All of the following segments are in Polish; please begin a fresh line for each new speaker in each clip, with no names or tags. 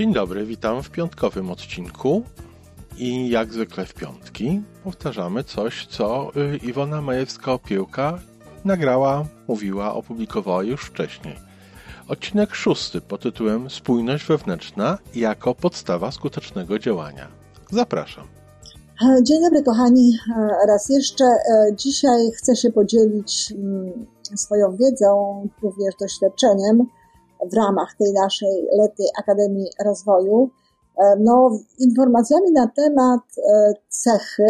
Dzień dobry, witam w piątkowym odcinku. I jak zwykle w piątki powtarzamy coś, co y, Iwona Majewska-Opiełka nagrała, mówiła, opublikowała już wcześniej. Odcinek szósty pod tytułem Spójność wewnętrzna jako podstawa skutecznego działania. Zapraszam.
Dzień dobry, kochani. Raz jeszcze e, dzisiaj chcę się podzielić mm, swoją wiedzą, również doświadczeniem w ramach tej naszej letniej Akademii Rozwoju, e, no, informacjami na temat e, cechy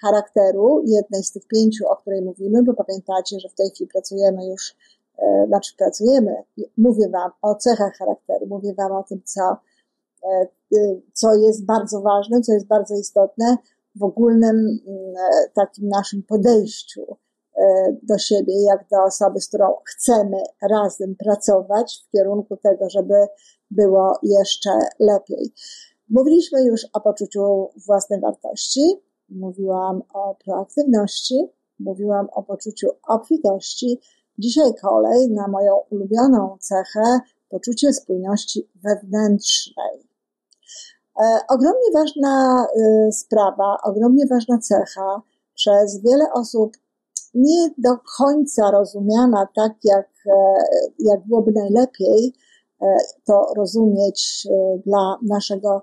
charakteru, jednej z tych pięciu, o której mówimy, bo pamiętacie, że w tej chwili pracujemy już, e, znaczy pracujemy, mówię Wam o cechach charakteru, mówię Wam o tym, co, co jest bardzo ważne, co jest bardzo istotne w ogólnym mm, takim naszym podejściu do siebie, jak do osoby, z którą chcemy razem pracować w kierunku tego, żeby było jeszcze lepiej. Mówiliśmy już o poczuciu własnej wartości, mówiłam o proaktywności, mówiłam o poczuciu obfitości. Dzisiaj kolej na moją ulubioną cechę poczucie spójności wewnętrznej. E, ogromnie ważna e, sprawa, ogromnie ważna cecha. Przez wiele osób nie do końca rozumiana tak, jak, e, jak byłoby najlepiej e, to rozumieć e, dla naszego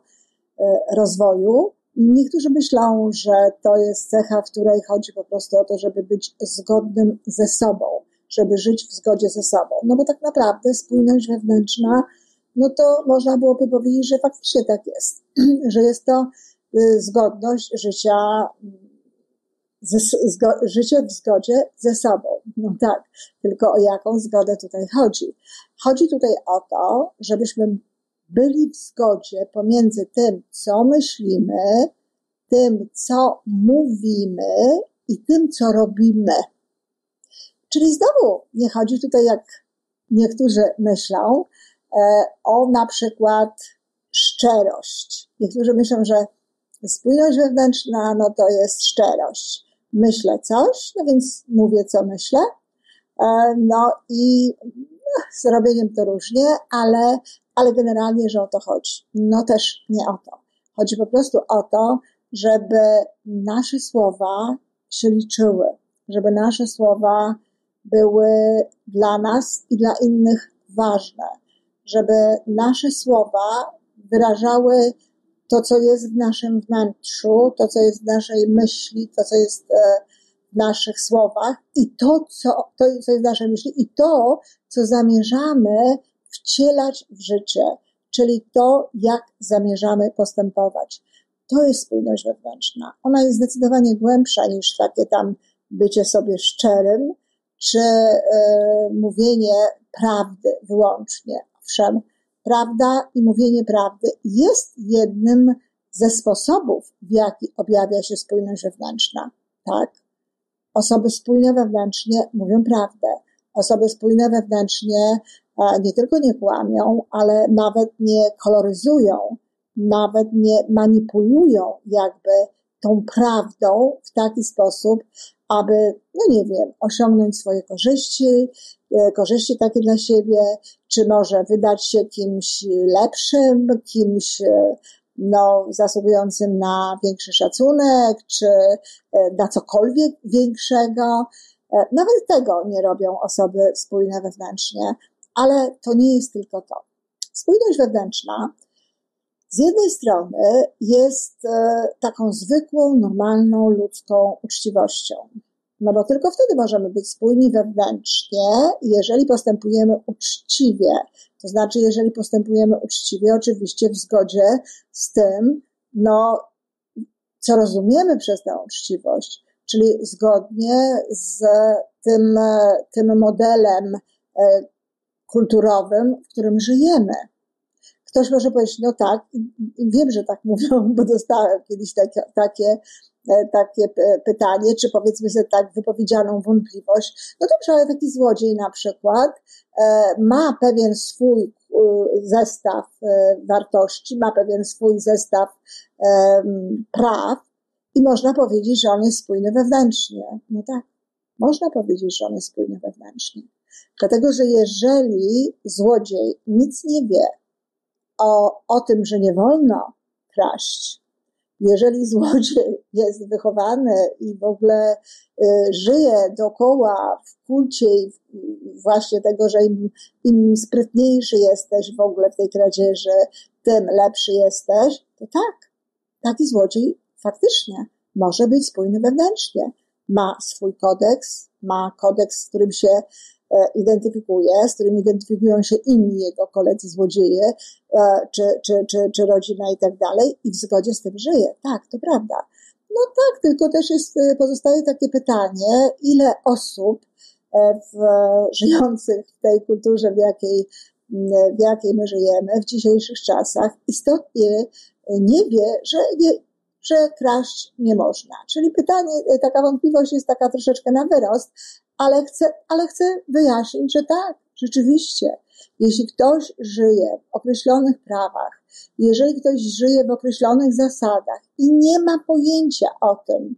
rozwoju. Niektórzy myślą, że to jest cecha, w której chodzi po prostu o to, żeby być zgodnym ze sobą, żeby żyć w zgodzie ze sobą. No bo tak naprawdę spójność wewnętrzna, no to można byłoby powiedzieć, że faktycznie tak jest, że jest to zgodność życia życie w zgodzie ze sobą. No tak, tylko o jaką zgodę tutaj chodzi? Chodzi tutaj o to, żebyśmy byli w zgodzie pomiędzy tym, co myślimy, tym, co mówimy i tym, co robimy. Czyli znowu nie chodzi tutaj, jak niektórzy myślą, e, o na przykład szczerość. Niektórzy myślą, że spójność wewnętrzna, no to jest szczerość myślę coś, no więc mówię, co myślę. E, no i no, z robieniem to różnie, ale, ale generalnie, że o to chodzi. No też nie o to. Chodzi po prostu o to, żeby nasze słowa się liczyły, żeby nasze słowa były dla nas i dla innych ważne, żeby nasze słowa wyrażały to, co jest w naszym wnętrzu, to, co jest w naszej myśli, to, co jest e, w naszych słowach i to, co, to, co jest w naszej myśli i to, co zamierzamy wcielać w życie, czyli to, jak zamierzamy postępować. To jest spójność wewnętrzna. Ona jest zdecydowanie głębsza niż takie tam bycie sobie szczerym, czy y, mówienie prawdy wyłącznie. Owszem, prawda i mówienie prawdy jest jednym ze sposobów, w jaki objawia się spójność wewnętrzna. Tak? Osoby spójne wewnętrznie mówią prawdę. Osoby spójne wewnętrznie e, nie tylko nie kłamią, ale nawet nie koloryzują, nawet nie manipulują jakby tą prawdą w taki sposób, aby, no nie wiem, osiągnąć swoje korzyści, e, korzyści takie dla siebie, czy może wydać się kimś lepszym, kimś e, no, zasługującym na większy szacunek, czy e, na cokolwiek większego. Nawet tego nie robią osoby spójne wewnętrznie, ale to nie jest tylko to. Spójność wewnętrzna z jednej strony jest e, taką zwykłą, normalną, ludzką uczciwością. No bo tylko wtedy możemy być spójni wewnętrznie, jeżeli postępujemy uczciwie. To znaczy, jeżeli postępujemy uczciwie, oczywiście w zgodzie z tym, no, co rozumiemy przez tę uczciwość, czyli zgodnie z tym, e, tym modelem e, kulturowym, w którym żyjemy. Ktoś może powiedzieć, no tak, wiem, że tak mówią, bo dostałem kiedyś takie, takie, takie pytanie, czy powiedzmy sobie tak wypowiedzianą wątpliwość. No dobrze, ale taki złodziej na przykład e, ma pewien swój e, zestaw e, wartości, ma pewien swój zestaw praw i można powiedzieć, że on jest spójny wewnętrznie. No tak, można powiedzieć, że on jest spójny wewnętrznie. Dlatego, że jeżeli złodziej nic nie wie, o, o tym, że nie wolno kraść, jeżeli złodziej jest wychowany i w ogóle y, żyje dookoła w kulcie właśnie tego, że im, im sprytniejszy jesteś w ogóle w tej kradzieży, tym lepszy jesteś, to tak, taki złodziej faktycznie może być spójny wewnętrznie. Ma swój kodeks, ma kodeks, z którym się identyfikuje, z którym identyfikują się inni jego koledzy złodzieje, e, czy, czy, czy, czy rodzina i tak dalej, i w zgodzie z tym żyje. Tak, to prawda. No tak, tylko też jest, e, pozostaje takie pytanie, ile osób w, żyjących w tej kulturze, w jakiej, w jakiej my żyjemy w dzisiejszych czasach, istotnie nie wie, że nie, że kraść nie można. Czyli pytanie, e, taka wątpliwość jest taka troszeczkę na wyrost, ale chcę, ale chcę wyjaśnić, że tak, rzeczywiście, jeśli ktoś żyje w określonych prawach, jeżeli ktoś żyje w określonych zasadach i nie ma pojęcia o tym,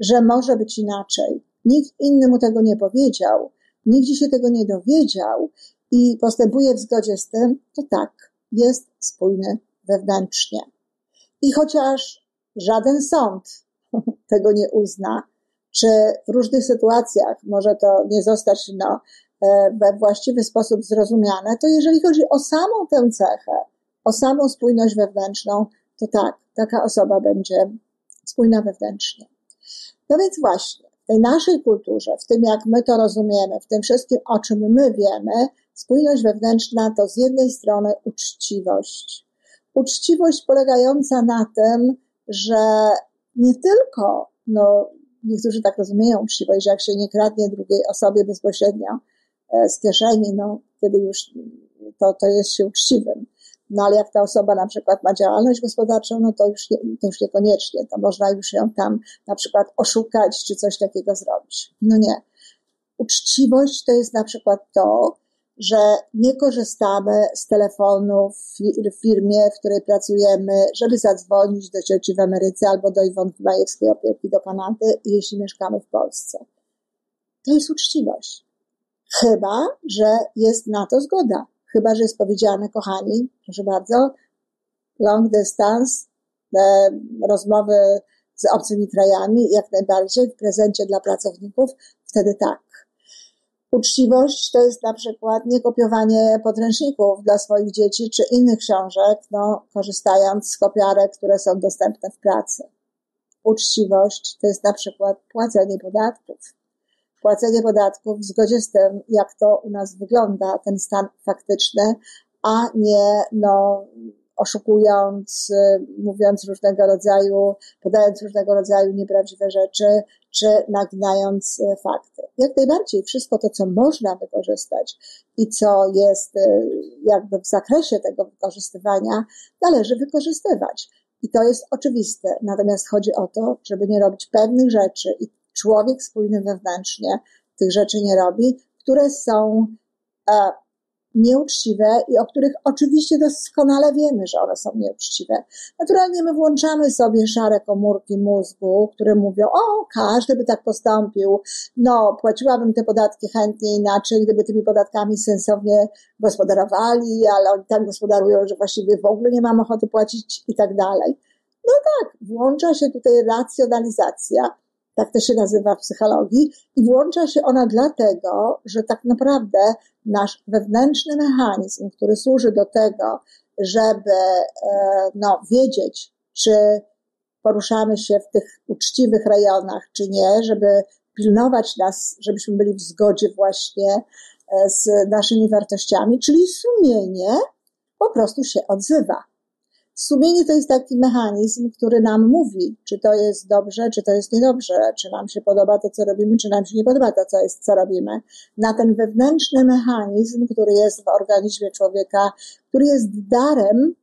że może być inaczej, nikt inny mu tego nie powiedział, nigdzie się tego nie dowiedział i postępuje w zgodzie z tym, to tak, jest spójny wewnętrznie. I chociaż żaden sąd tego nie uzna, czy w różnych sytuacjach może to nie zostać no, e, we właściwy sposób zrozumiane, to jeżeli chodzi o samą tę cechę, o samą spójność wewnętrzną, to tak, taka osoba będzie spójna wewnętrznie. No więc właśnie, w tej naszej kulturze, w tym jak my to rozumiemy, w tym wszystkim, o czym my wiemy, spójność wewnętrzna to z jednej strony uczciwość. Uczciwość polegająca na tym, że nie tylko, no, niektórzy tak rozumieją uczciwość, że jak się nie kradnie drugiej osobie bezpośrednio e, z kieszeni, no, wtedy już to, to jest się uczciwym. No ale jak ta osoba na przykład ma działalność gospodarczą, no to już, nie, to już niekoniecznie. To można już ją tam na przykład oszukać, czy coś takiego zrobić. No nie. Uczciwość to jest na przykład to, że nie korzystamy z telefonu w firmie, w której pracujemy, żeby zadzwonić do cioci w Ameryce albo do Iwonki Majewskiej opieki do Kanady, jeśli mieszkamy w Polsce. To jest uczciwość. Chyba, że jest na to zgoda. Chyba, że jest powiedziane, kochani, proszę bardzo, long distance, e, rozmowy z obcymi krajami, jak najbardziej w prezencie dla pracowników, wtedy tak. Uczciwość to jest na przykład niekopiowanie podręczników dla swoich dzieci czy innych książek, no, korzystając z kopiarek, które są dostępne w pracy. Uczciwość to jest na przykład płacenie podatków. Płacenie podatków w zgodzie z tym, jak to u nas wygląda, ten stan faktyczny, a nie no, oszukując, y, mówiąc różnego rodzaju, podając różnego rodzaju nieprawdziwe rzeczy, czy naginając y, fakty. Jak najbardziej wszystko to, co można wykorzystać i co jest y, jakby w zakresie tego wykorzystywania, należy wykorzystywać. I to jest oczywiste. Natomiast chodzi o to, żeby nie robić pewnych rzeczy i człowiek spójny wewnętrznie tych rzeczy nie robi, które są e, nieuczciwe i o których oczywiście doskonale wiemy, że one są nieuczciwe. Naturalnie my włączamy sobie szare komórki mózgu, które mówią, o, każdy by tak postąpił, no, płaciłabym te podatki chętnie inaczej, gdyby tymi podatkami sensownie gospodarowali, ale oni tak gospodarują, że właściwie w ogóle nie mam ochoty płacić i tak dalej. No tak, włącza się tutaj racjonalizacja, tak to się nazywa w psychologii, i włącza się ona dlatego, że tak naprawdę nasz wewnętrzny mechanizm, który służy do tego, żeby e, no, wiedzieć, czy poruszamy się w tych uczciwych rejonach, czy nie, żeby pilnować nas, żebyśmy byli w zgodzie właśnie e, z naszymi wartościami, czyli sumienie po prostu się odzywa. Sumienie to jest taki mechanizm, który nam mówi, czy to jest dobrze, czy to jest niedobrze, czy nam się podoba to, co robimy, czy nam się nie podoba to, co jest, co robimy. Na ten wewnętrzny mechanizm, który jest w organizmie człowieka, który jest darem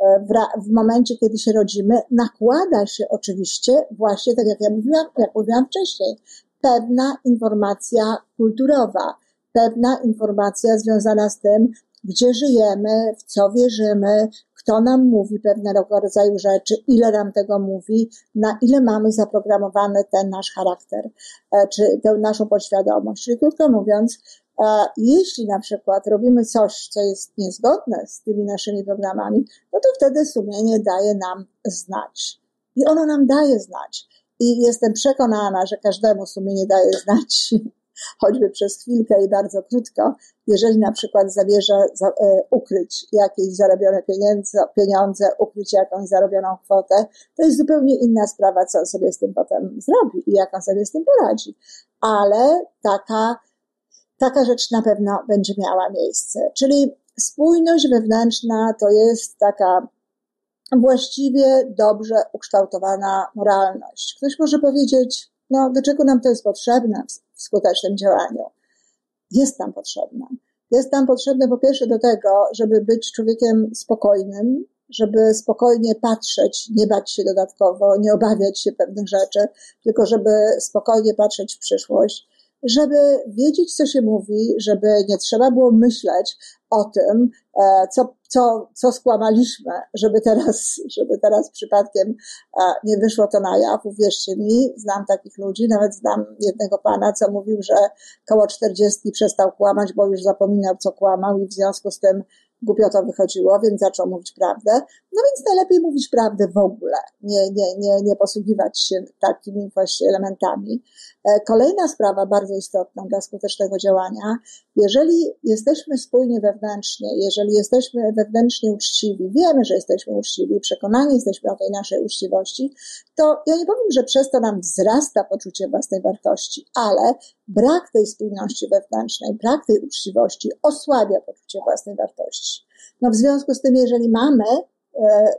e, w, w momencie, kiedy się rodzimy, nakłada się oczywiście właśnie, tak jak ja mówiłam, jak mówiłam wcześniej, pewna informacja kulturowa, pewna informacja związana z tym, gdzie żyjemy, w co wierzymy, kto nam mówi pewnego rodzaju rzeczy, ile nam tego mówi, na ile mamy zaprogramowany ten nasz charakter, e, czy tę naszą podświadomość. Czyli krótko mówiąc, jeśli na przykład robimy coś, co jest niezgodne z tymi naszymi programami, no to wtedy sumienie daje nam znać. I ono nam daje znać. I jestem przekonana, że każdemu sumienie daje znać, choćby przez chwilkę i bardzo krótko, jeżeli na przykład zamierza e, ukryć jakieś zarobione pieniądze, pieniądze, ukryć jakąś zarobioną kwotę, to jest zupełnie inna sprawa, co on sobie z tym potem zrobi i jak on sobie z tym poradzi. Ale taka, taka rzecz na pewno będzie miała miejsce. Czyli spójność wewnętrzna to jest taka właściwie dobrze ukształtowana moralność. Ktoś może powiedzieć, no do czego nam to jest potrzebne w skutecznym działaniu? Jest nam potrzebne. Jest nam potrzebne po pierwsze do tego, żeby być człowiekiem spokojnym, żeby spokojnie patrzeć, nie bać się dodatkowo, nie obawiać się pewnych rzeczy, tylko żeby spokojnie patrzeć w przyszłość, żeby wiedzieć, co się mówi, żeby nie trzeba było myśleć o tym, e, co, co, co skłamaliśmy, żeby teraz, żeby teraz przypadkiem e, nie wyszło to na jaw. Uwierzcie mi, znam takich ludzi, nawet znam jednego pana, co mówił, że koło czterdziestki przestał kłamać, bo już zapominał, co kłamał i w związku z tym głupio to wychodziło, więc zaczął mówić prawdę. No więc najlepiej mówić prawdę w ogóle, nie, nie, nie, nie posługiwać się takimi właśnie elementami. E, kolejna sprawa bardzo istotna dla skutecznego działania, jeżeli jesteśmy spójni wewnętrznie, jeżeli jesteśmy wewnętrznie uczciwi, wiemy, że jesteśmy uczciwi, przekonani jesteśmy o tej naszej uczciwości, to ja nie powiem, że przez to nam wzrasta poczucie własnej wartości, ale brak tej spójności wewnętrznej, brak tej uczciwości osłabia poczucie własnej wartości. No w związku z tym, jeżeli mamy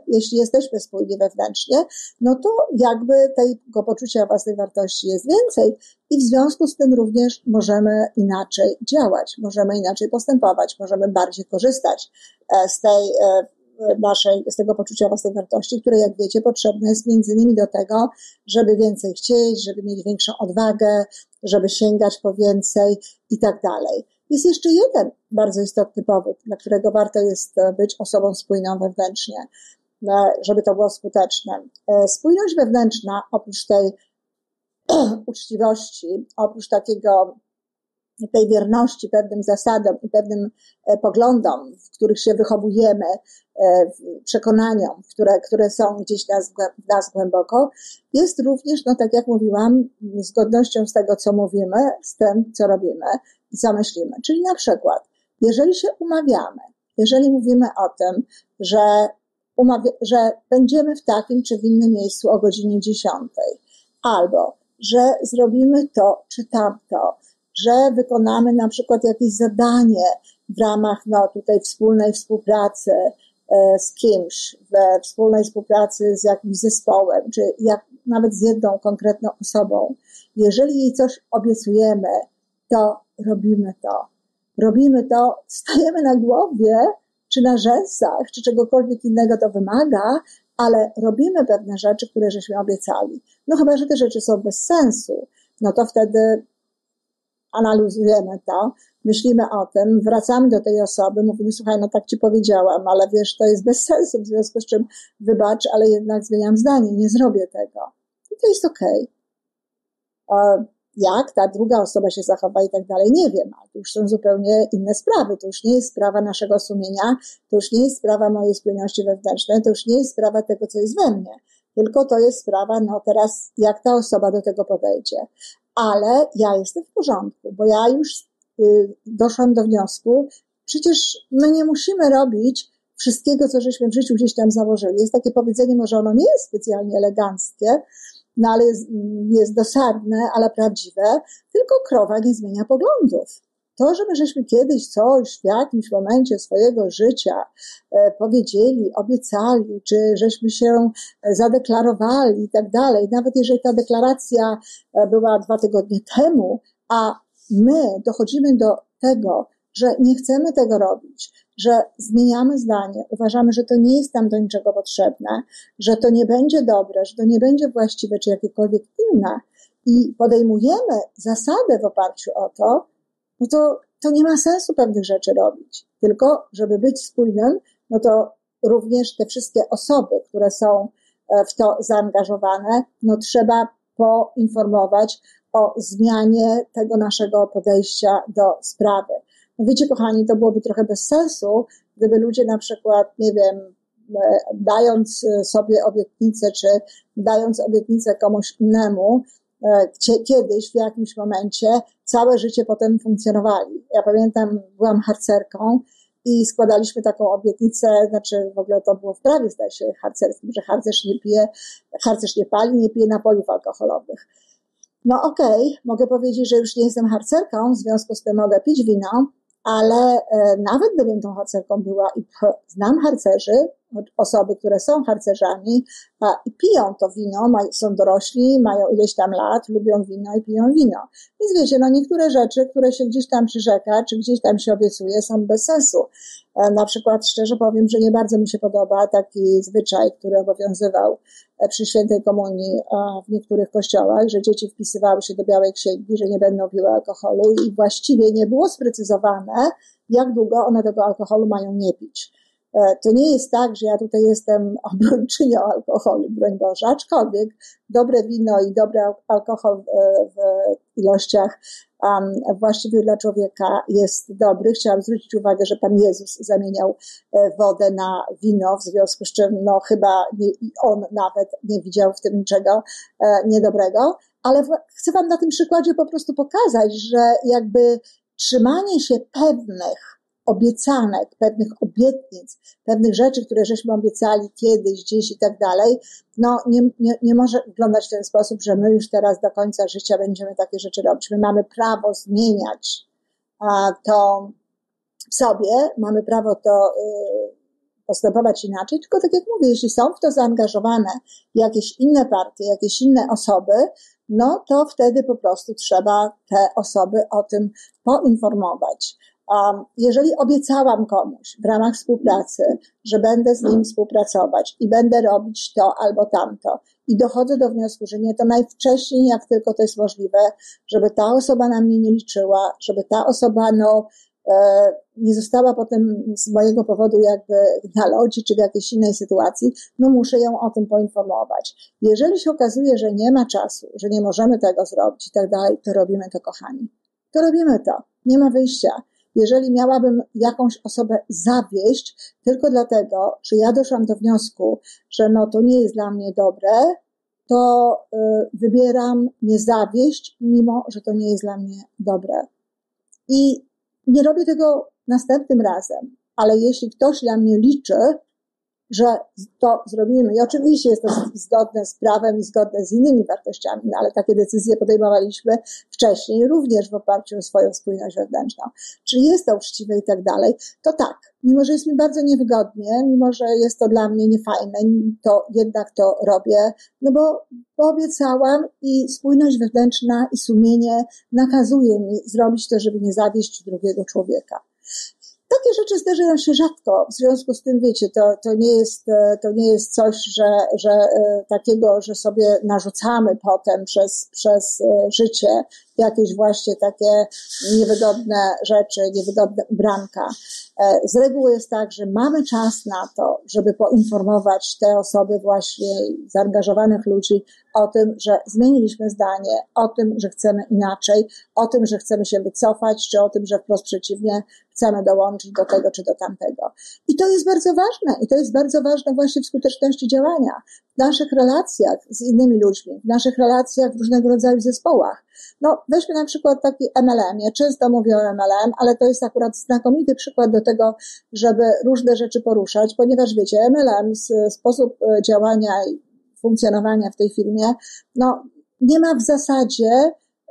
jeśli jesteśmy spójni wewnętrznie, no to jakby tego poczucia własnej wartości jest więcej i w związku z tym również możemy inaczej działać, możemy inaczej postępować, możemy bardziej korzystać e, z tej e, naszej, z tego poczucia własnej wartości, które jak wiecie potrzebne jest między innymi do tego, żeby więcej chcieć, żeby mieć większą odwagę, żeby sięgać po więcej i tak dalej. Jest jeszcze jeden bardzo istotny powód, dla którego warto jest e, być osobą spójną wewnętrznie, e, żeby to było skuteczne. E, spójność wewnętrzna, oprócz tej uczciwości, oprócz takiego tej wierności pewnym zasadom i pewnym poglądom, w których się wychowujemy, przekonaniom, które, które są gdzieś nas, nas głęboko, jest również, no tak jak mówiłam, zgodnością z tego, co mówimy, z tym, co robimy i co myślimy. Czyli na przykład, jeżeli się umawiamy, jeżeli mówimy o tym, że, umawia, że będziemy w takim czy w innym miejscu o godzinie 10, albo że zrobimy to czy tamto, że wykonamy na przykład jakieś zadanie w ramach no, tutaj wspólnej współpracy e, z kimś, we wspólnej współpracy z jakimś zespołem, czy jak, nawet z jedną konkretną osobą. Jeżeli jej coś obiecujemy, to robimy to. Robimy to, stajemy na głowie, czy na rzęsach, czy czegokolwiek innego to wymaga, ale robimy pewne rzeczy, które żeśmy obiecali. No chyba, że te rzeczy są bez sensu, no to wtedy analizujemy to, myślimy o tym, wracamy do tej osoby, mówimy, słuchaj, no tak ci powiedziałam, ale wiesz, to jest bez sensu, w związku z czym wybacz, ale jednak zmieniam zdanie, nie zrobię tego. I to jest okej. Okay jak ta druga osoba się zachowa i tak dalej, nie wiem, ale to już są zupełnie inne sprawy. To już nie jest sprawa naszego sumienia, to już nie jest sprawa mojej spójności wewnętrznej, to już nie jest sprawa tego, co jest we mnie. Tylko to jest sprawa, no teraz, jak ta osoba do tego podejdzie. Ale ja jestem w porządku, bo ja już y, doszłam do wniosku, przecież my nie musimy robić wszystkiego, co żeśmy w życiu gdzieś tam założyli. Jest takie powiedzenie, może ono nie jest specjalnie eleganckie, no ale jest, jest dosadne, ale prawdziwe, tylko krowa nie zmienia poglądów. To, że my żeśmy kiedyś coś w jakimś momencie swojego życia e, powiedzieli, obiecali, czy żeśmy się zadeklarowali i tak dalej, nawet jeżeli ta deklaracja e, była dwa tygodnie temu, a my dochodzimy do tego, że nie chcemy tego robić, że zmieniamy zdanie, uważamy, że to nie jest nam do niczego potrzebne, że to nie będzie dobre, że to nie będzie właściwe czy jakiekolwiek inne i podejmujemy zasadę w oparciu o to, no to, to nie ma sensu pewnych rzeczy robić. Tylko, żeby być spójnym, no to również te wszystkie osoby, które są e, w to zaangażowane, no trzeba poinformować o zmianie tego naszego podejścia do sprawy. Wiecie, kochani, to byłoby trochę bez sensu, gdyby ludzie na przykład, nie wiem, e, dając sobie obietnicę, czy dając obietnicę komuś innemu, e, kiedyś, w jakimś momencie, całe życie potem funkcjonowali. Ja pamiętam, byłam harcerką i składaliśmy taką obietnicę, znaczy w ogóle to było w prawie, zdaje się, harcerskim, że harcerz nie pije, harcerz nie pali, nie pije napojów alkoholowych. No okej, okay, mogę powiedzieć, że już nie jestem harcerką, w związku z tym mogę pić wino, ale e, nawet gdybym tą harcerką była i znam harcerzy, osoby, które są harcerzami i piją to wino, są dorośli, mają ileś tam lat, lubią wino i piją wino. Więc wiecie, no niektóre rzeczy, które się gdzieś tam przyrzeka, czy gdzieś tam się obiecuje, są bez sensu. E, na przykład szczerze powiem, że nie bardzo mi się podoba taki zwyczaj, który obowiązywał e, przy świętej komunii w niektórych kościołach, że dzieci wpisywały się do białej księgi, że nie będą piły alkoholu i właściwie nie było sprecyzowane, jak długo one tego alkoholu mają nie pić. E, to nie jest tak, że ja tutaj jestem obrończynią alkoholu, broń Boże, aczkolwiek dobre wino i dobry alkohol w ilościach właściwych dla człowieka jest dobry. Chciałam zwrócić uwagę, że Pan Jezus zamieniał e, wodę na wino, w związku z czym no chyba nie, on nawet nie widział w tym niczego e, niedobrego, ale chcę Wam na tym przykładzie po prostu pokazać, że jakby trzymanie się pewnych obiecanek, pewnych obietnic, pewnych rzeczy, które żeśmy obiecali kiedyś, gdzieś i tak dalej, no nie, nie, nie może wyglądać w ten sposób, że my już teraz do końca życia będziemy takie rzeczy robić. My mamy prawo zmieniać a, to w sobie, mamy prawo to y, postępować inaczej, tylko tak jak mówię, jeśli są w to zaangażowane jakieś inne partie, jakieś inne osoby, no to wtedy po prostu trzeba te osoby o tym poinformować. Jeżeli obiecałam komuś w ramach współpracy, że będę z nim współpracować i będę robić to albo tamto, i dochodzę do wniosku, że nie, to najwcześniej, jak tylko to jest możliwe, żeby ta osoba na mnie nie liczyła, żeby ta osoba, no, e, nie została potem z mojego powodu jakby na lodzi czy w jakiejś innej sytuacji, no muszę ją o tym poinformować. Jeżeli się okazuje, że nie ma czasu, że nie możemy tego zrobić i tak dalej, to robimy to, kochani. To robimy to. Nie ma wyjścia jeżeli miałabym jakąś osobę zawieść tylko dlatego, że ja doszłam do wniosku, że no to nie jest dla mnie dobre, to y, wybieram nie zawieść, mimo że to nie jest dla mnie dobre. I nie robię tego następnym razem, ale jeśli ktoś dla mnie liczy, że to zrobimy. I oczywiście jest to zgodne z prawem i zgodne z innymi wartościami, no ale takie decyzje podejmowaliśmy wcześniej, również w oparciu o swoją spójność wewnętrzną. Czy jest to uczciwe i tak dalej, to tak. Mimo, że jest mi bardzo niewygodnie, mimo, że jest to dla mnie niefajne, to jednak to robię, no bo obiecałam i spójność wewnętrzna i sumienie nakazuje mi zrobić to, żeby nie zawieść drugiego człowieka. Takie rzeczy zdarzają się rzadko, w związku z tym wiecie, to, to, nie, jest, e, to nie jest coś, że, że e, takiego, że sobie narzucamy potem przez, przez e, życie jakieś właśnie takie niewygodne rzeczy, niewygodne ubranka. Z reguły jest tak, że mamy czas na to, żeby poinformować te osoby właśnie zaangażowanych ludzi o tym, że zmieniliśmy zdanie, o tym, że chcemy inaczej, o tym, że chcemy się wycofać, czy o tym, że wprost przeciwnie, chcemy dołączyć do tego czy do tamtego. I to jest bardzo ważne i to jest bardzo ważne właśnie w skuteczności działania, naszych relacjach z innymi ludźmi, w naszych relacjach w różnego rodzaju zespołach. No, weźmy na przykład taki MLM. Ja często mówię o MLM, ale to jest akurat znakomity przykład do tego, żeby różne rzeczy poruszać, ponieważ wiecie, MLM, sposób e, działania i funkcjonowania w tej firmie, no, nie ma w zasadzie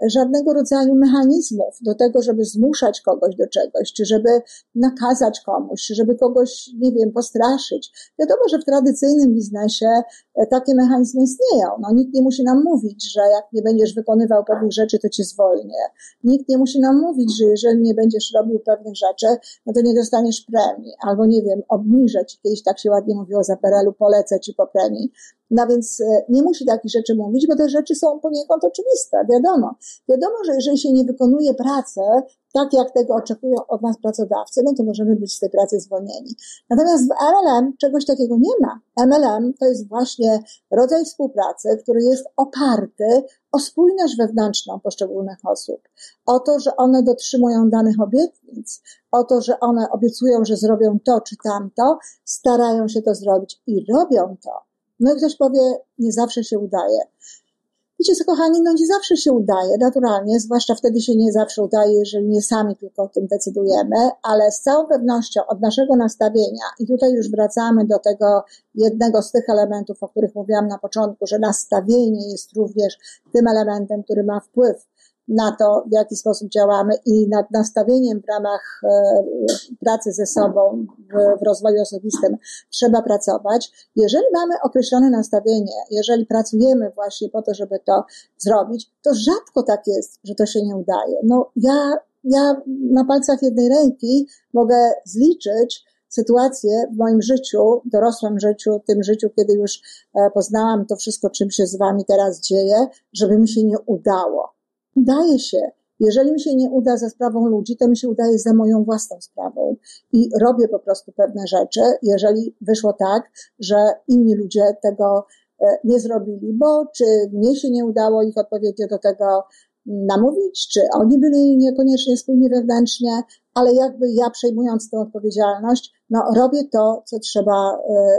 żadnego rodzaju mechanizmów do tego, żeby zmuszać kogoś do czegoś, czy żeby nakazać komuś, czy żeby kogoś, nie wiem, postraszyć. Wiadomo, że w tradycyjnym biznesie e, takie mechanizmy istnieją. No, nikt nie musi nam mówić, że jak nie będziesz wykonywał pewnych rzeczy, to cię zwolnię. Nikt nie musi nam mówić, że jeżeli nie będziesz robił pewnych rzeczy, no to nie dostaniesz premii. Albo, nie wiem, obniżę ci, kiedyś tak się ładnie mówiło za PRL-u, polecę ci po premii. No więc e, nie musi takich rzeczy mówić, bo te rzeczy są poniekąd oczywiste, wiadomo. Wiadomo, że jeżeli się nie wykonuje pracy tak, jak tego oczekują od nas pracodawcy, no to możemy być z tej pracy zwolnieni. Natomiast w MLM czegoś takiego nie ma. MLM to jest właśnie rodzaj współpracy, który jest oparty o spójność wewnętrzną poszczególnych osób, o to, że one dotrzymują danych obietnic, o to, że one obiecują, że zrobią to czy tamto, starają się to zrobić i robią to. No i ktoś powie, nie zawsze się udaje. Wiecie co, kochani, no nie zawsze się udaje, naturalnie, zwłaszcza wtedy się nie zawsze udaje, jeżeli nie sami tylko o tym decydujemy, ale z całą pewnością od naszego nastawienia, i tutaj już wracamy do tego jednego z tych elementów, o których mówiłam na początku, że nastawienie jest również tym elementem, który ma wpływ na to, w jaki sposób działamy i nad nastawieniem w ramach e, pracy ze sobą w, w rozwoju osobistym trzeba pracować. Jeżeli mamy określone nastawienie, jeżeli pracujemy właśnie po to, żeby to zrobić, to rzadko tak jest, że to się nie udaje. No ja, ja na palcach jednej ręki mogę zliczyć, sytuacje w moim życiu, dorosłym życiu, tym życiu, kiedy już e, poznałam to wszystko, czym się z Wami teraz dzieje, żeby mi się nie udało. Udaje się. Jeżeli mi się nie uda za sprawą ludzi, to mi się udaje za moją własną sprawą. I robię po prostu pewne rzeczy, jeżeli wyszło tak, że inni ludzie tego e, nie zrobili, bo czy mnie się nie udało ich odpowiednio do tego namówić, czy oni byli niekoniecznie spójni wewnętrznie, ale jakby ja przejmując tę odpowiedzialność, no robię to, co trzeba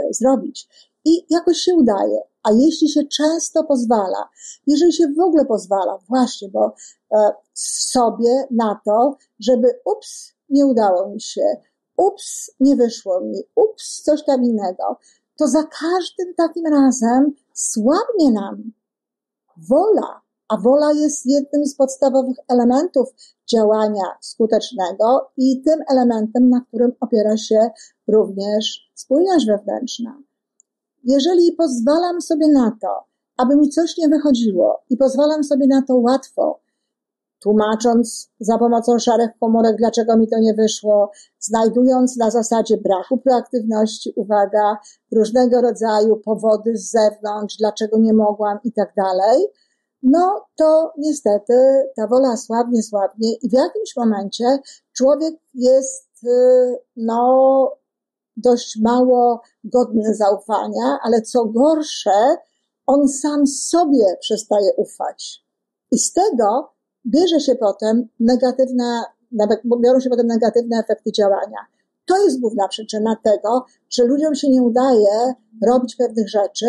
y, zrobić. I jakoś się udaje. A jeśli się często pozwala, jeżeli się w ogóle pozwala, właśnie, bo e, sobie na to, żeby ups, nie udało mi się, ups, nie wyszło mi, ups, coś tam innego, to za każdym takim razem słabnie nam wola, a wola jest jednym z podstawowych elementów działania skutecznego i tym elementem, na którym opiera się również spójność wewnętrzna. Jeżeli pozwalam sobie na to, aby mi coś nie wychodziło i pozwalam sobie na to łatwo, tłumacząc za pomocą szarych komórek, dlaczego mi to nie wyszło, znajdując na zasadzie braku proaktywności, uwaga, różnego rodzaju powody z zewnątrz, dlaczego nie mogłam i tak dalej, no to niestety ta wola słabnie, słabnie i w jakimś momencie człowiek jest, y, no, dość mało godny zaufania, ale co gorsze, on sam sobie przestaje ufać. I z tego bierze się potem negatywne, biorą się potem negatywne efekty działania. To jest główna przyczyna tego, że ludziom się nie udaje robić pewnych rzeczy,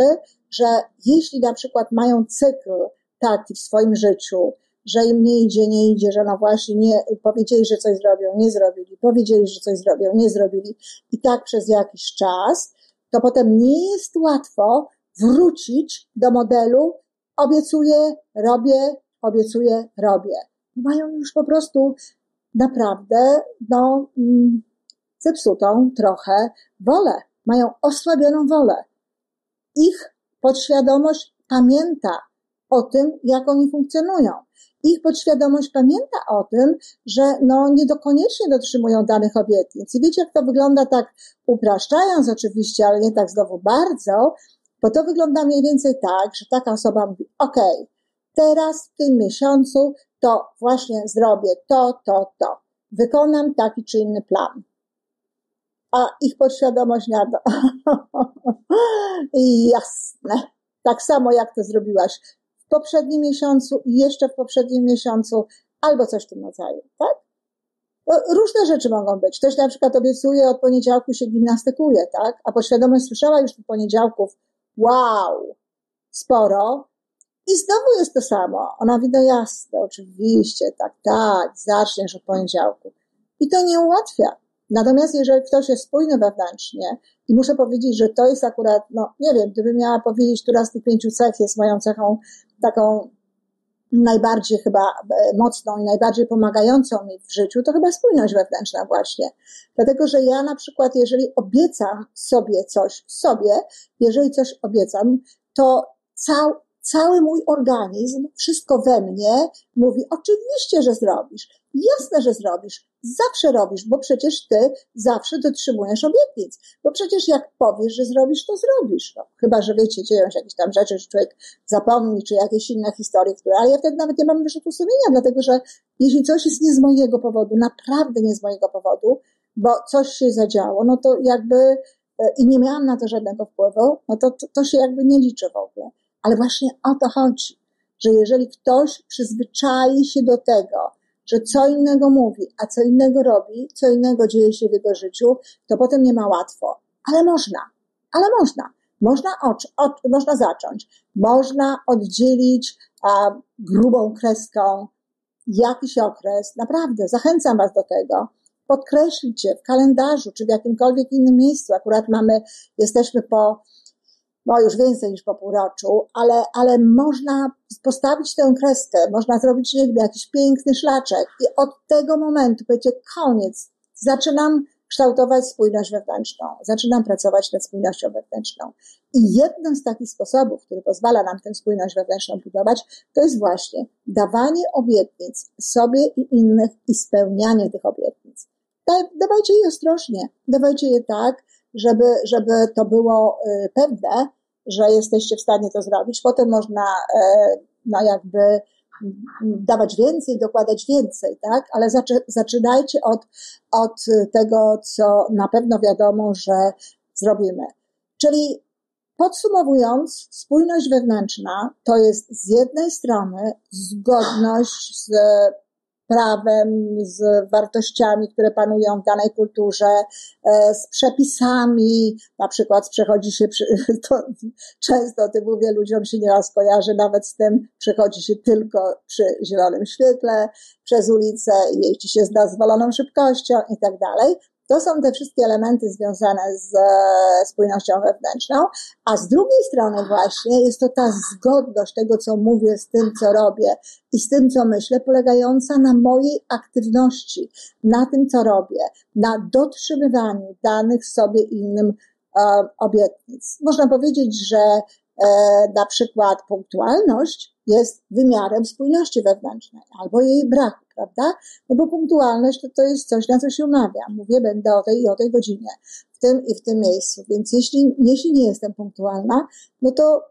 że jeśli na przykład mają cykl taki w swoim życiu, że im nie idzie, nie idzie, że no właśnie nie, powiedzieli, że coś zrobią, nie zrobili, powiedzieli, że coś zrobią, nie zrobili i tak przez jakiś czas, to potem nie jest łatwo wrócić do modelu obiecuję, robię, obiecuję, robię. Mają już po prostu naprawdę, no, mm, zepsutą trochę wolę. Mają osłabioną wolę. Ich podświadomość pamięta o tym, jak oni funkcjonują ich podświadomość pamięta o tym, że no nie dokoniecznie dotrzymują danych obietnic. I wiecie, jak to wygląda tak upraszczając oczywiście, ale nie tak znowu bardzo, bo to wygląda mniej więcej tak, że taka osoba mówi, ok, teraz w tym miesiącu to właśnie zrobię to, to, to. Wykonam taki czy inny plan. A ich podświadomość na to. Jasne. Tak samo jak to zrobiłaś poprzednim miesiącu i jeszcze w poprzednim miesiącu, albo coś w tym rodzaju, tak? Różne rzeczy mogą być. Ktoś na przykład obiecuje, od poniedziałku się gimnastykuje, tak? A podświadomość słyszała już tych poniedziałków, wow, sporo. I znowu jest to samo. Ona mówi, no jasne, oczywiście, tak, tak, zaczniesz od poniedziałku. I to nie ułatwia. Natomiast jeżeli ktoś jest spójny wewnętrznie i muszę powiedzieć, że to jest akurat, no nie wiem, gdybym miała powiedzieć, która z tych pięciu cech jest moją cechą taką najbardziej chyba e, mocną i najbardziej pomagającą mi w życiu, to chyba spójność wewnętrzna właśnie. Dlatego, że ja na przykład, jeżeli obiecam sobie coś, sobie, jeżeli coś obiecam, to cał, cały mój organizm, wszystko we mnie mówi, oczywiście, że zrobisz, jasne, że zrobisz, zawsze robisz, bo przecież ty zawsze dotrzymujesz obietnic. Bo przecież jak powiesz, że zrobisz, to zrobisz. No, chyba, że wiecie, dzieją się jakieś tam rzeczy, że człowiek zapomni, czy jakieś inne historie, które, ale ja wtedy nawet nie mam wyrzutu sumienia, dlatego że jeśli coś jest nie z mojego powodu, naprawdę nie z mojego powodu, bo coś się zadziało, no to jakby e, i nie miałam na to żadnego wpływu, no to, to, to się jakby nie liczy w ogóle. Ale właśnie o to chodzi, że jeżeli ktoś przyzwyczai się do tego, że co innego mówi, a co innego robi, co innego dzieje się w jego życiu, to potem nie ma łatwo. Ale można, ale można. Można, ocz, ocz, można zacząć. Można oddzielić a, grubą kreską jakiś okres. Naprawdę, zachęcam Was do tego. Podkreślicie w kalendarzu, czy w jakimkolwiek innym miejscu. Akurat mamy, jesteśmy po no już więcej niż po półroczu, ale, ale można postawić tę kreskę, można zrobić jakiś piękny szlaczek i od tego momentu będzie koniec. Zaczynam kształtować spójność wewnętrzną, zaczynam pracować nad spójnością wewnętrzną. I jednym z takich sposobów, który pozwala nam tę spójność wewnętrzną budować, to jest właśnie dawanie obietnic sobie i innych i spełnianie tych obietnic. Dawajcie je ostrożnie, dawajcie je tak, żeby, żeby to było y, pewne, że jesteście w stanie to zrobić. Potem można e, no jakby dawać więcej, dokładać więcej, tak? Ale zaczynajcie od, od tego, co na pewno wiadomo, że zrobimy. Czyli podsumowując, spójność wewnętrzna to jest z jednej strony zgodność z prawem, z wartościami, które panują w danej kulturze, e, z przepisami, na przykład przechodzi się, to często tym mówię ludziom się nieraz kojarzy nawet z tym, przechodzi się tylko przy zielonym świetle, przez ulicę, jeździ się z dozwoloną szybkością i tak dalej. To są te wszystkie elementy związane z e, spójnością wewnętrzną, a z drugiej strony właśnie jest to ta zgodność tego, co mówię z tym, co robię i z tym, co myślę, polegająca na mojej aktywności, na tym, co robię, na dotrzymywaniu danych sobie innym e, obietnic. Można powiedzieć, że e, na przykład punktualność jest wymiarem spójności wewnętrznej albo jej braku prawda? No bo punktualność to, to jest coś, na co się umawiam. Mówię, będę o tej i o tej godzinie, w tym i w tym miejscu. Więc jeśli, jeśli nie jestem punktualna, no to,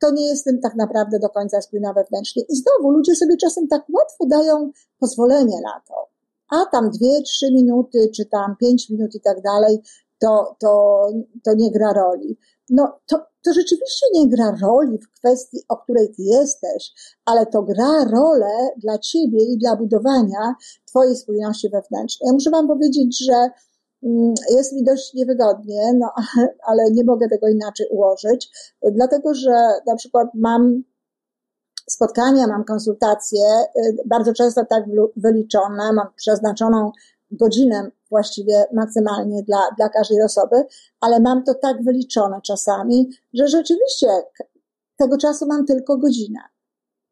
to nie jestem tak naprawdę do końca spójna wewnętrznie. I znowu ludzie sobie czasem tak łatwo dają pozwolenie na to. A tam dwie, trzy minuty, czy tam pięć minut i tak dalej, to, to, to nie gra roli. No to, to rzeczywiście nie gra roli w kwestii, o której ty jesteś, ale to gra rolę dla ciebie i dla budowania twojej spójności wewnętrznej. Ja muszę wam powiedzieć, że mm, jest mi dość niewygodnie, no, ale nie mogę tego inaczej ułożyć, dlatego że na przykład mam spotkania, mam konsultacje, y, bardzo często tak wyliczone, mam przeznaczoną godzinę właściwie maksymalnie dla, dla każdej osoby, ale mam to tak wyliczone czasami, że rzeczywiście tego czasu mam tylko godzinę.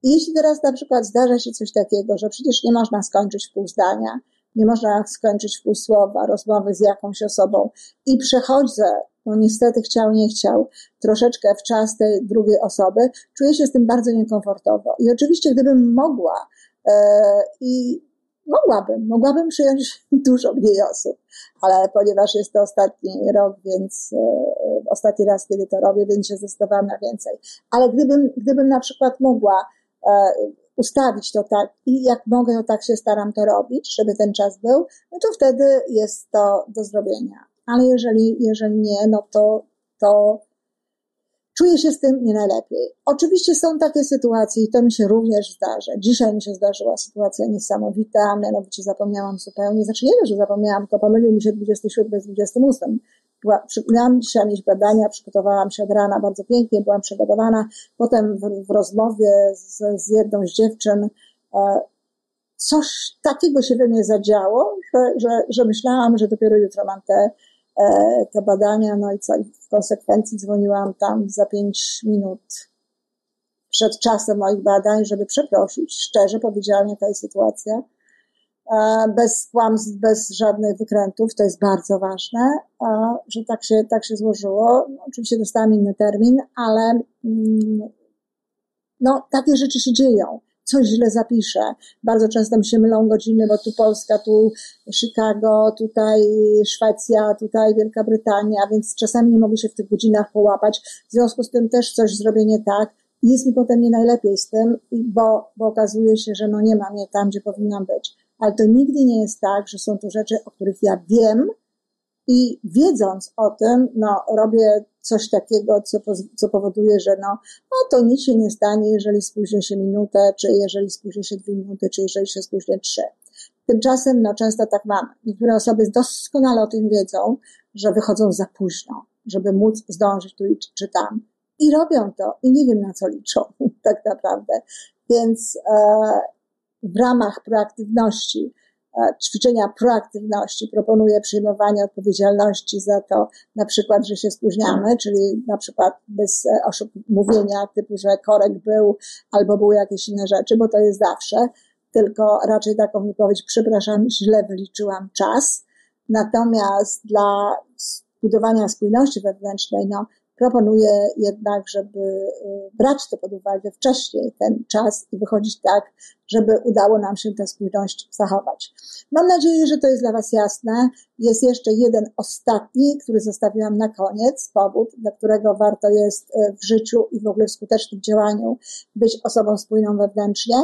I jeśli teraz na przykład zdarza się coś takiego, że przecież nie można skończyć pół zdania, nie można skończyć pół słowa rozmowy z jakąś osobą i przechodzę, no niestety chciał, nie chciał, troszeczkę w czas tej drugiej osoby, czuję się z tym bardzo niekomfortowo. I oczywiście, gdybym mogła e, i mogłabym, mogłabym przyjąć dużo mniej osób, ale ponieważ jest to ostatni rok, więc e, ostatni raz, kiedy to robię, więc się zdecydowałam na więcej. Ale gdybym, gdybym na przykład mogła e, ustawić to tak i jak mogę, to tak się staram to robić, żeby ten czas był, no to wtedy jest to do zrobienia. Ale jeżeli, jeżeli nie, no to, to Czuję się z tym nie najlepiej. Oczywiście są takie sytuacje i to mi się również zdarza. Dzisiaj mi się zdarzyła sytuacja niesamowita, mianowicie zapomniałam zupełnie, znaczy nie wiem, że zapomniałam, tylko pomylił mi się 27 z 28. Była, miałam dzisiaj mieć badania, przygotowałam się od rana bardzo pięknie, byłam przygotowana. Potem w, w rozmowie z, z jedną z dziewczyn e, coś takiego się we mnie zadziało, że, że, że myślałam, że dopiero jutro mam te te badania, no i co, w konsekwencji dzwoniłam tam za pięć minut przed czasem moich badań, żeby przeprosić. Szczerze powiedziałam, jaka jest sytuacja. E, bez kłamstw, bez żadnych wykrętów, to jest bardzo ważne, że tak się, tak się złożyło. No, oczywiście dostałam inny termin, ale mm, no, takie rzeczy się dzieją. Coś źle zapiszę. Bardzo często mi się mylą godziny, bo tu Polska, tu Chicago, tutaj Szwecja, tutaj Wielka Brytania, więc czasami nie mogę się w tych godzinach połapać. W związku z tym też coś zrobię nie tak. Jest mi potem nie najlepiej z tym, bo, bo okazuje się, że no nie mam je tam, gdzie powinnam być. Ale to nigdy nie jest tak, że są to rzeczy, o których ja wiem, i wiedząc o tym, no, robię coś takiego, co, co powoduje, że no, no, to nic się nie stanie, jeżeli spóźnię się minutę, czy jeżeli spóźnię się dwie minuty, czy jeżeli się spóźnię trzy. Tymczasem, no, często tak mamy. Niektóre osoby doskonale o tym wiedzą, że wychodzą za późno, żeby móc zdążyć tu czy tam. I robią to i nie wiem na co liczą, tak naprawdę. Więc e, w ramach proaktywności, ćwiczenia proaktywności. Proponuję przyjmowanie odpowiedzialności za to, na przykład, że się spóźniamy, czyli na przykład bez e, mówienia typu, że korek był albo były jakieś inne rzeczy, bo to jest zawsze, tylko raczej taką wypowiedź, przepraszam, źle wyliczyłam czas. Natomiast dla budowania spójności wewnętrznej, no, proponuję jednak, żeby y, brać to pod uwagę wcześniej, ten czas i wychodzić tak, żeby udało nam się tę spójność zachować. Mam nadzieję, że to jest dla Was jasne. Jest jeszcze jeden ostatni, który zostawiłam na koniec, powód, dla którego warto jest y, w życiu i w ogóle w skutecznym działaniu być osobą spójną wewnętrznie.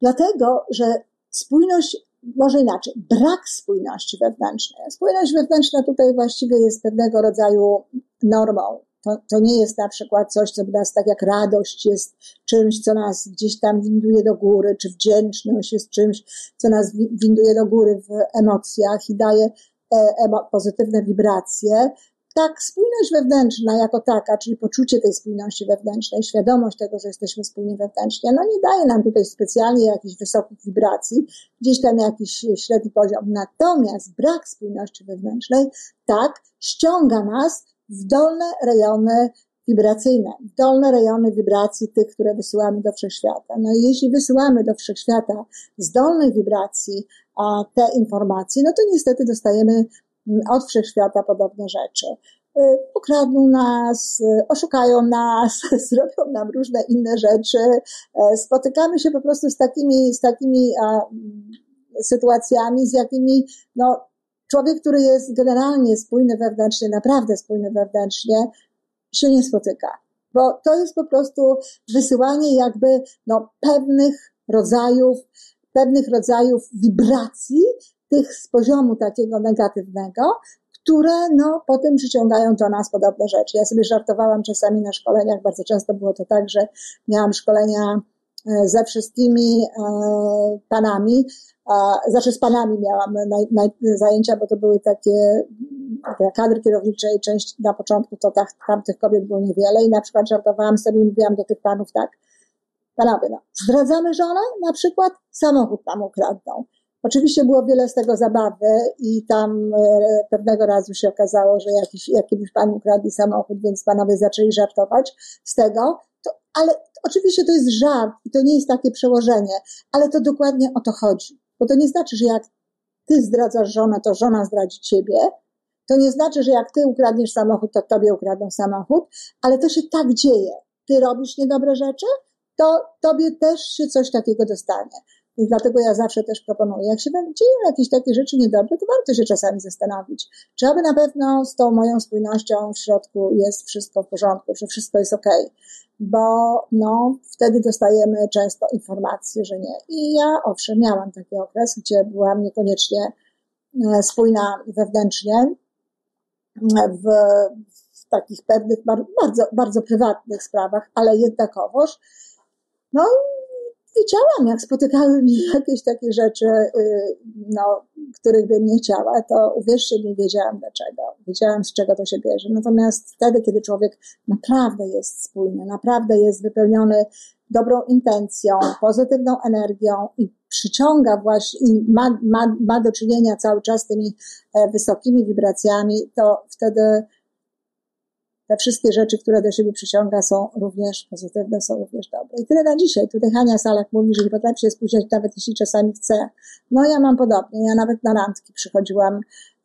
Dlatego, że spójność może inaczej, brak spójności wewnętrznej. Spójność wewnętrzna tutaj właściwie jest pewnego rodzaju normą. To, to nie jest na przykład coś, co nas tak jak radość jest czymś, co nas gdzieś tam winduje do góry, czy wdzięczność jest czymś, co nas winduje do góry w emocjach i daje e, pozytywne wibracje, tak, spójność wewnętrzna jako taka, czyli poczucie tej spójności wewnętrznej, świadomość tego, że jesteśmy spójni wewnętrznie, no nie daje nam tutaj specjalnie jakichś wysokich wibracji, gdzieś tam jakiś średni poziom. Natomiast brak spójności wewnętrznej, tak, ściąga nas w dolne rejony wibracyjne, w dolne rejony wibracji tych, które wysyłamy do wszechświata. No i jeśli wysyłamy do wszechświata z dolnej wibracji a, te informacje, no to niestety dostajemy od wszechświata podobne rzeczy. Y, ukradną nas, y, oszukają nas, zrobią nam różne inne rzeczy. Y, spotykamy się po prostu z takimi, z takimi a, sytuacjami, z jakimi no, człowiek, który jest generalnie spójny wewnętrznie, naprawdę spójny wewnętrznie, się nie spotyka. Bo to jest po prostu wysyłanie jakby no, pewnych rodzajów, pewnych rodzajów wibracji, tych z poziomu takiego negatywnego, które no, potem przyciągają do nas podobne rzeczy. Ja sobie żartowałam czasami na szkoleniach, bardzo często było to tak, że miałam szkolenia e, ze wszystkimi e, panami, znaczy z panami miałam zajęcia, bo to były takie kadry kierownicze i część na początku to tak, tam tych kobiet było niewiele i na przykład żartowałam sobie i mówiłam do tych panów tak, panowie, no, zdradzamy żonę, na przykład samochód tam ukradną. Oczywiście było wiele z tego zabawy i tam e, pewnego razu się okazało, że jakiś, jakiemuś panu ukradli samochód, więc panowie zaczęli żartować z tego, to, ale oczywiście to jest żart i to nie jest takie przełożenie, ale to dokładnie o to chodzi. Bo to nie znaczy, że jak ty zdradzasz żonę, to żona zdradzi ciebie. To nie znaczy, że jak ty ukradniesz samochód, to tobie ukradną samochód, ale to się tak dzieje. Ty robisz niedobre rzeczy, to tobie też się coś takiego dostanie. Dlatego ja zawsze też proponuję, jak się dzieją jakieś takie rzeczy niedobre, to warto się czasami zastanowić, czy aby na pewno z tą moją spójnością w środku jest wszystko w porządku, że wszystko jest ok, bo no, wtedy dostajemy często informacje, że nie. I ja owszem, miałam taki okres, gdzie byłam niekoniecznie e, spójna wewnętrznie, w, w takich pewnych, bardzo, bardzo prywatnych sprawach, ale jednakowoż, no wiedziałam, jak spotykały mnie jakieś takie rzeczy, y, no, których bym nie chciała, to uwierzcie mi, wiedziałam dlaczego. Wiedziałam, z czego to się bierze. Natomiast wtedy, kiedy człowiek naprawdę jest spójny, naprawdę jest wypełniony dobrą intencją, pozytywną energią i przyciąga właśnie, i ma, ma, ma do czynienia cały czas z tymi e, wysokimi wibracjami, to wtedy te wszystkie rzeczy, które do siebie przyciąga są również pozytywne, są również dobre. I tyle na dzisiaj. Tutaj Hania Salak mówi, że nie potrafi się spóźniać nawet jeśli czasami chce. No ja mam podobnie. Ja nawet na randki przychodziłam.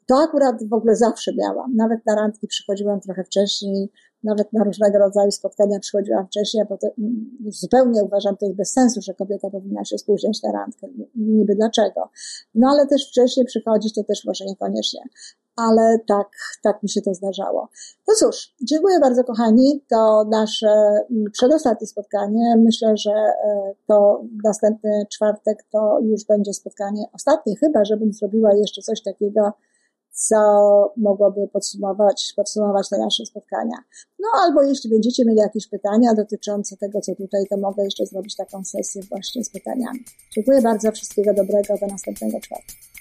To akurat w ogóle zawsze miałam. Nawet na randki przychodziłam trochę wcześniej, nawet na różnego rodzaju spotkania przychodziłam wcześniej, a potem już zupełnie uważam to jest bez sensu, że kobieta powinna się spóźniać na randkę. Niby dlaczego? No ale też wcześniej przychodzić to też może niekoniecznie. Ale tak, tak mi się to zdarzało. No cóż, dziękuję bardzo kochani. To nasze mm, przedostatnie spotkanie. Myślę, że e, to następny czwartek to już będzie spotkanie ostatnie, chyba żebym zrobiła jeszcze coś takiego, co mogłoby podsumować, podsumować te nasze spotkania. No albo jeśli będziecie mieli jakieś pytania dotyczące tego, co tutaj, to mogę jeszcze zrobić taką sesję właśnie z pytaniami. Dziękuję bardzo, wszystkiego dobrego, do następnego czwartku.